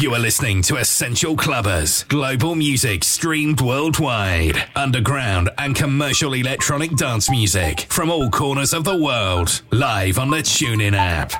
You are listening to Essential Clubbers, global music streamed worldwide, underground and commercial electronic dance music from all corners of the world, live on the TuneIn app.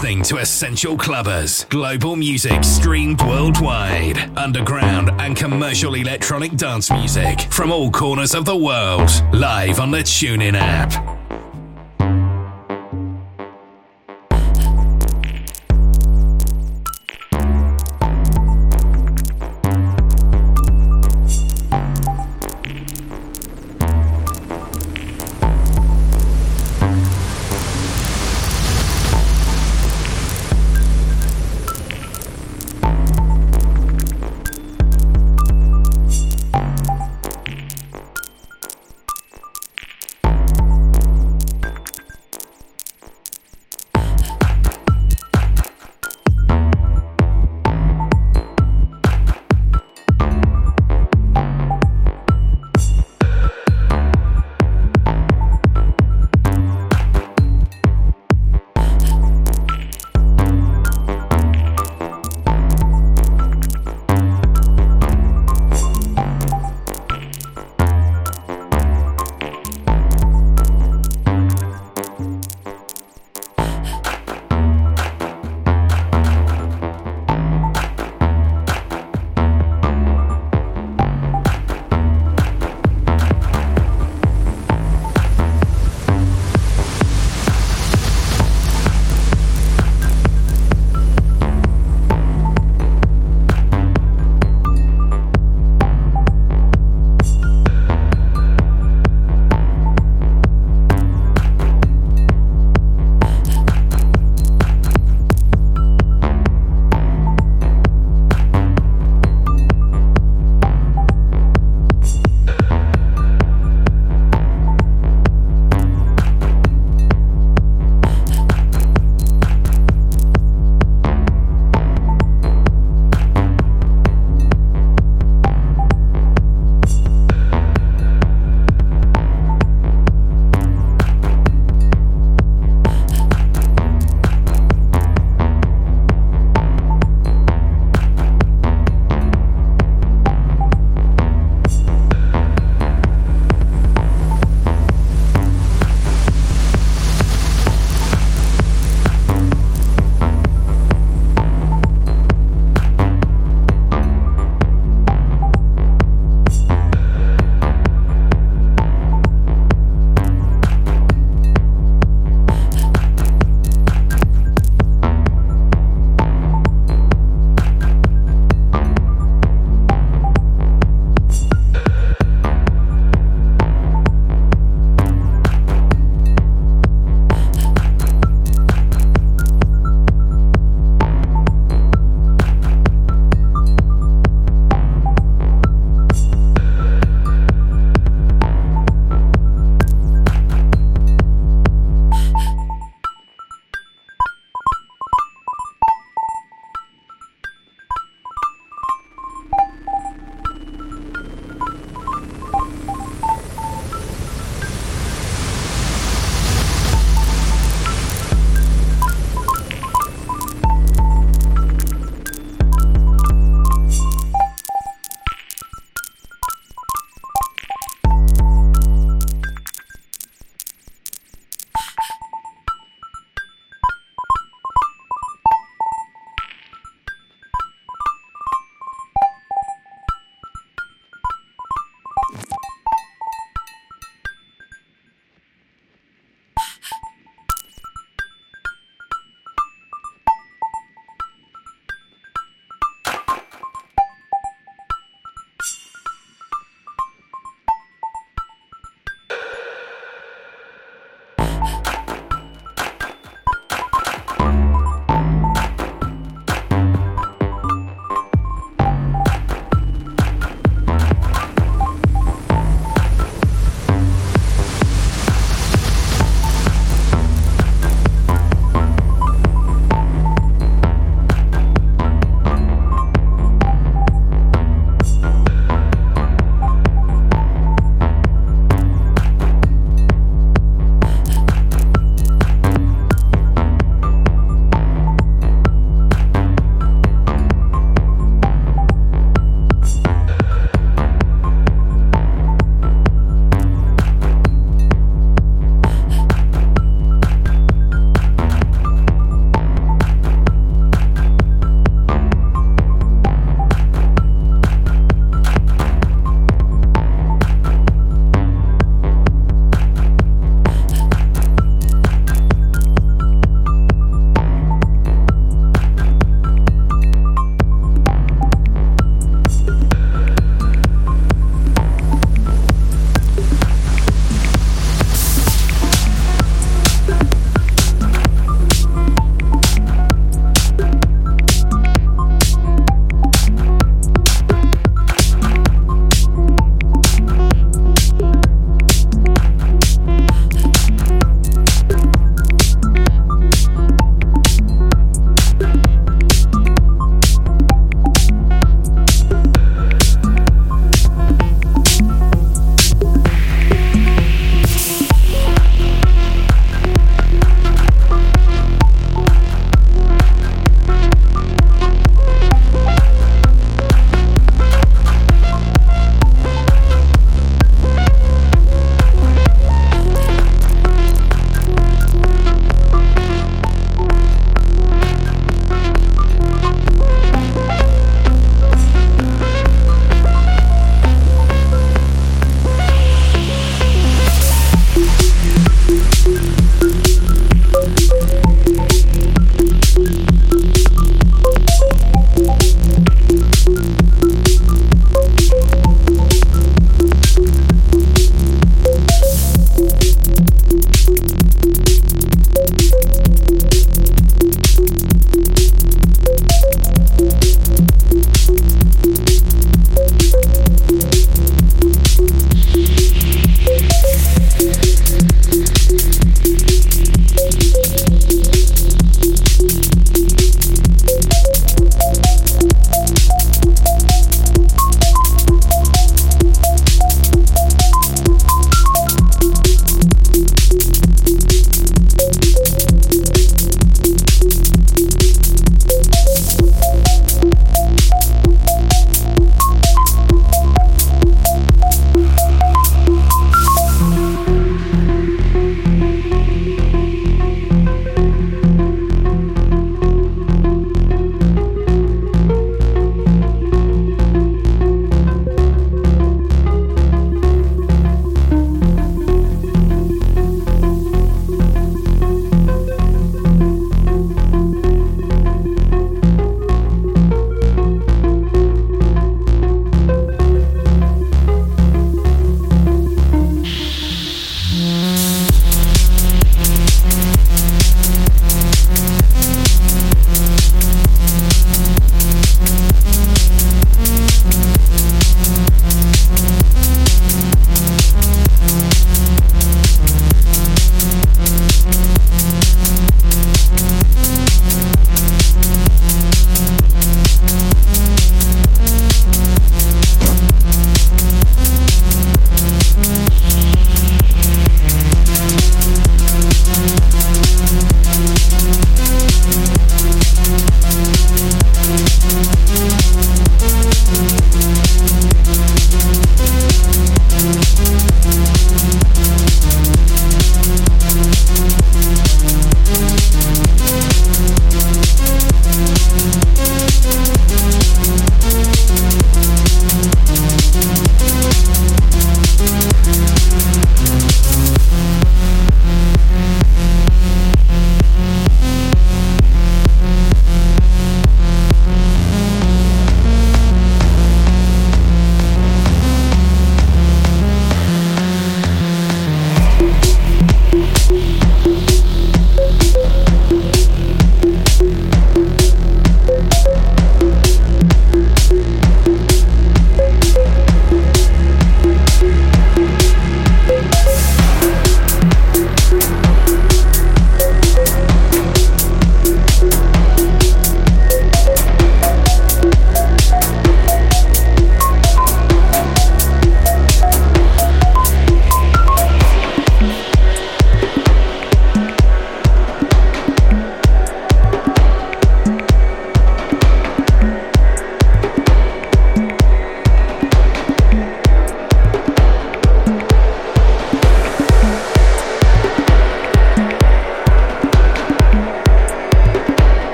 Listening to Essential Clubbers, global music streamed worldwide, underground and commercial electronic dance music from all corners of the world, live on the TuneIn app.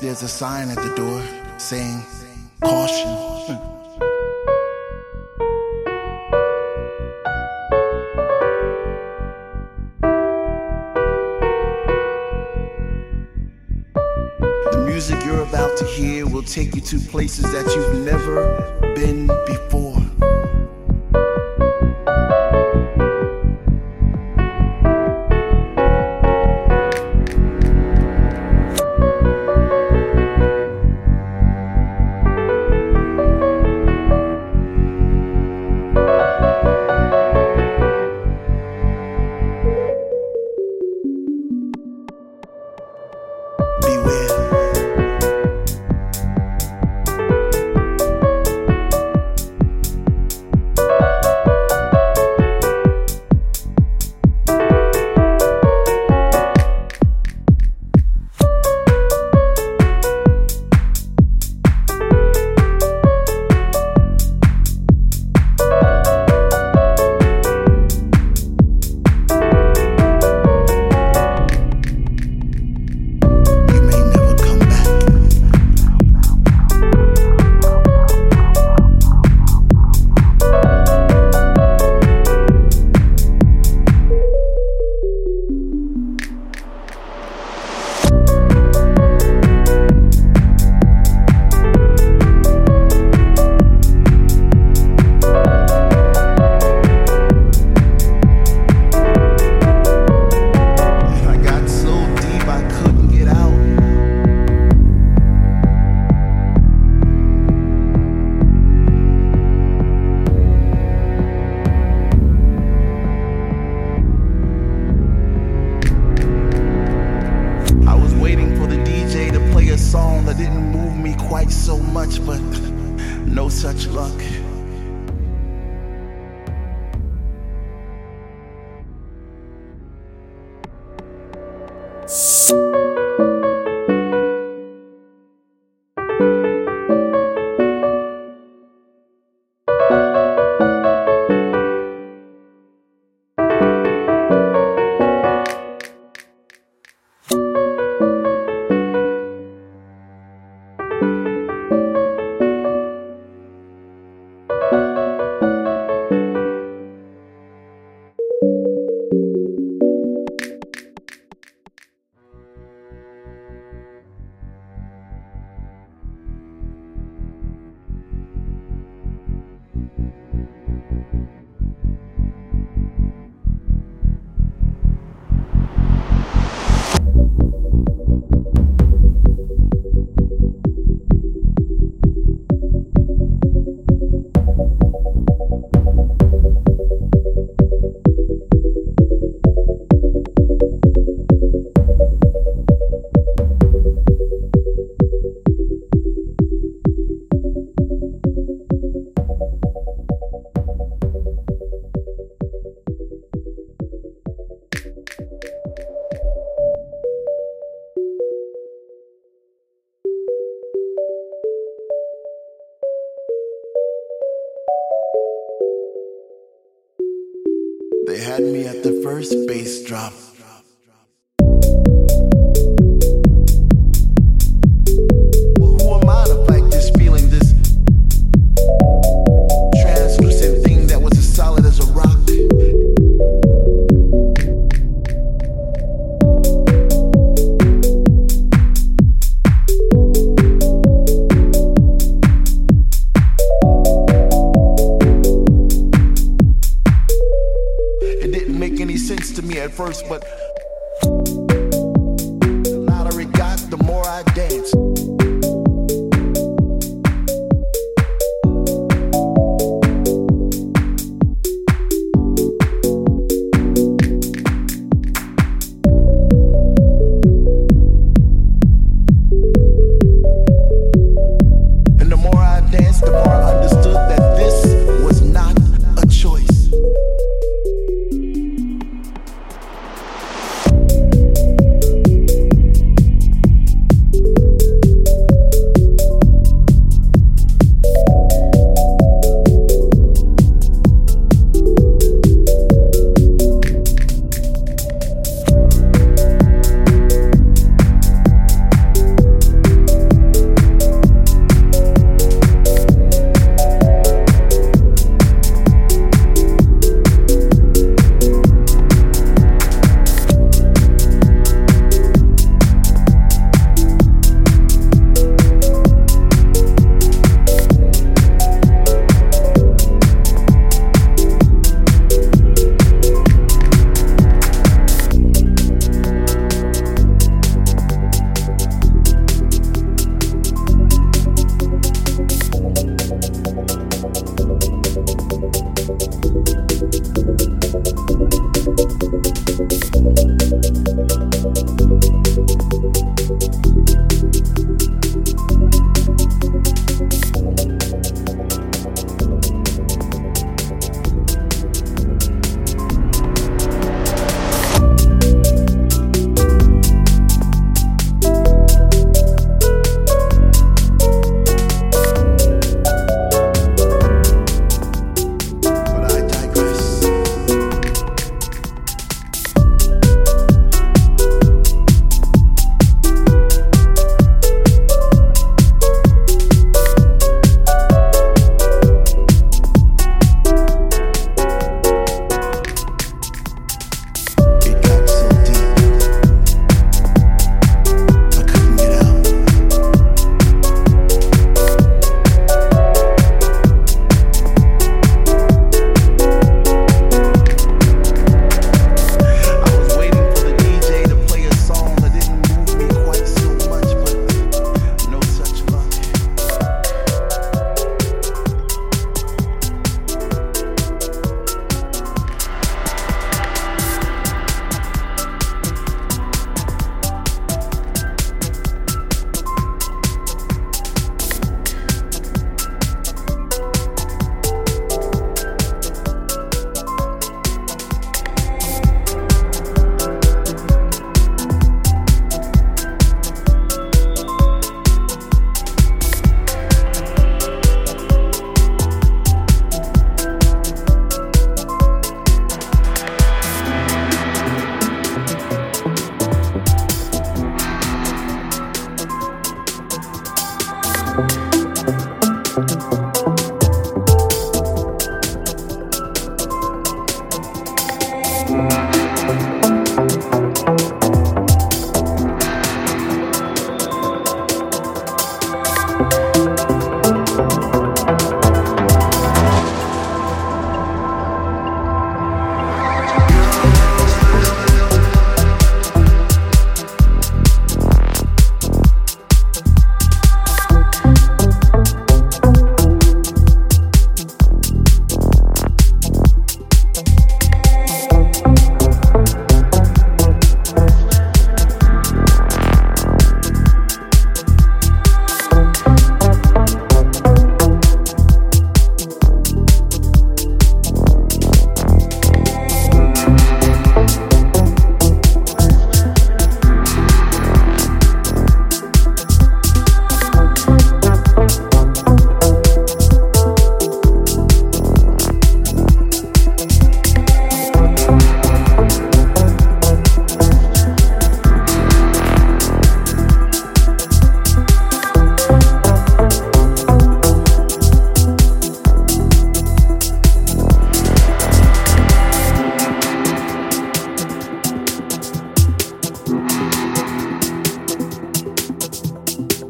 There's a sign at the door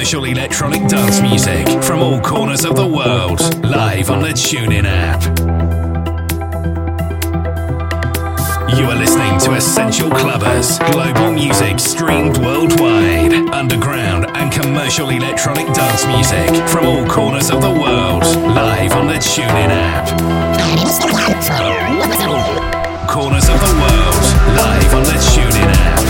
commercial electronic dance music from all corners of the world, live on the TuneIn app. You are listening to Essential Clubbers, global music streamed worldwide, underground and commercial electronic dance music from all corners of the world, live on the TuneIn app. Corners of the world, live on the TuneIn app.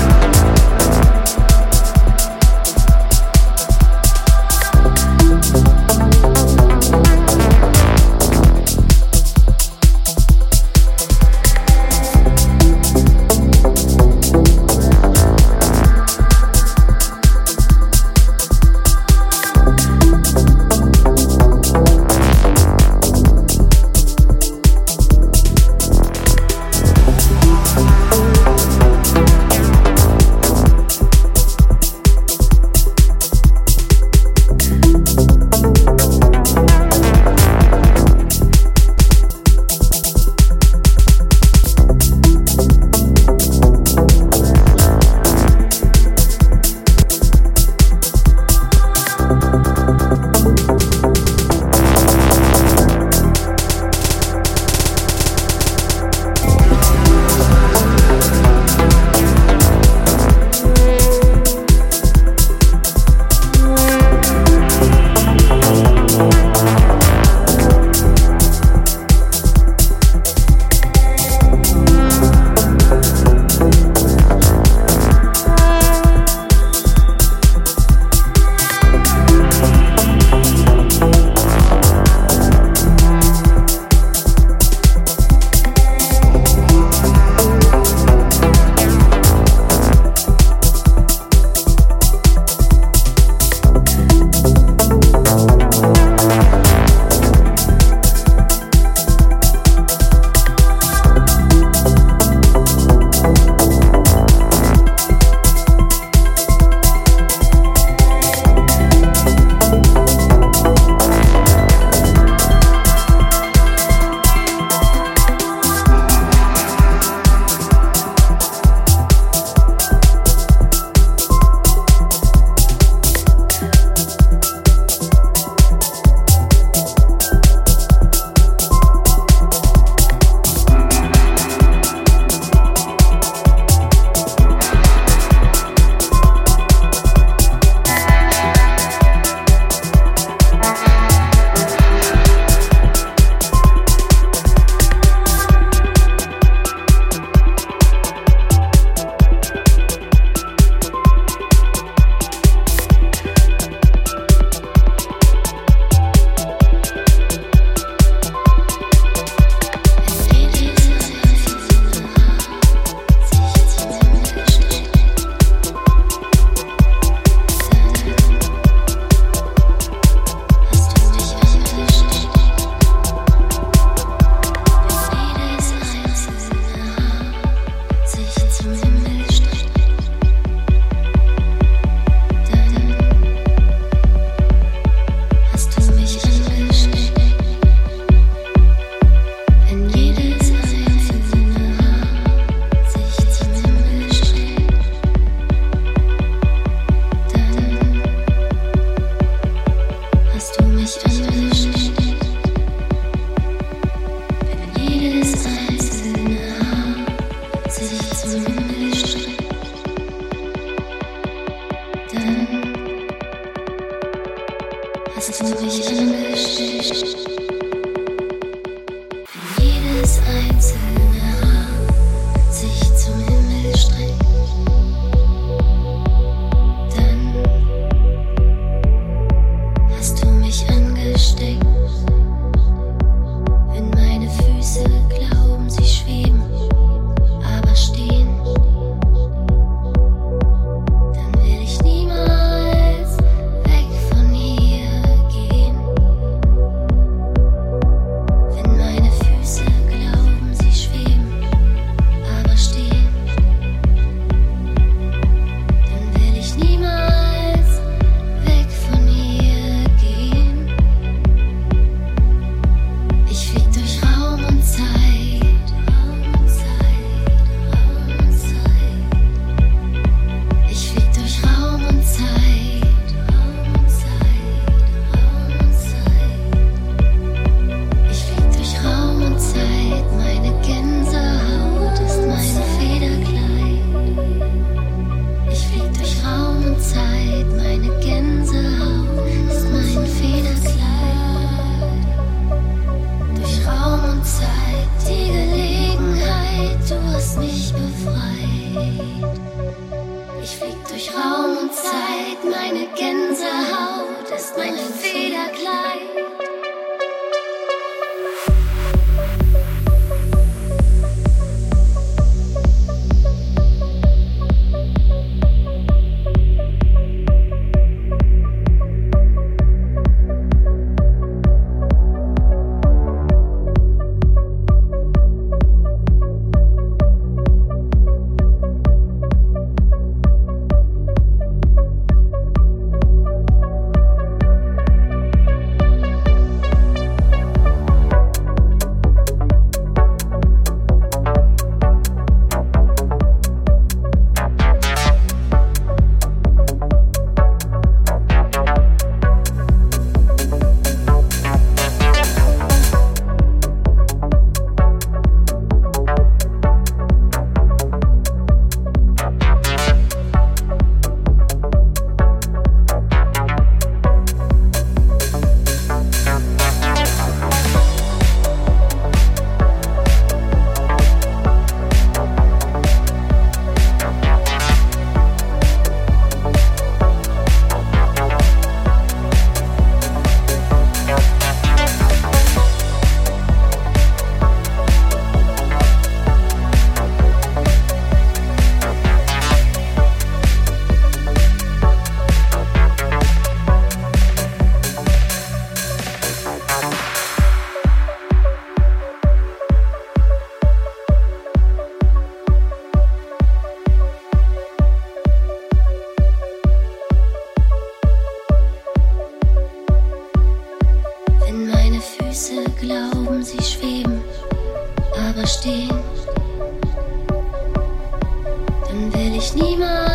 will ich niemals.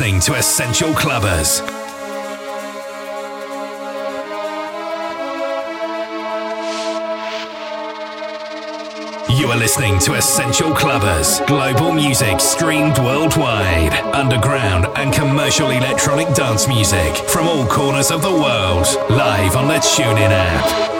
Listening to Essential Clubbers. You are listening to Essential Clubbers, global music streamed worldwide, underground and commercial electronic dance music from all corners of the world, live on the TuneIn app.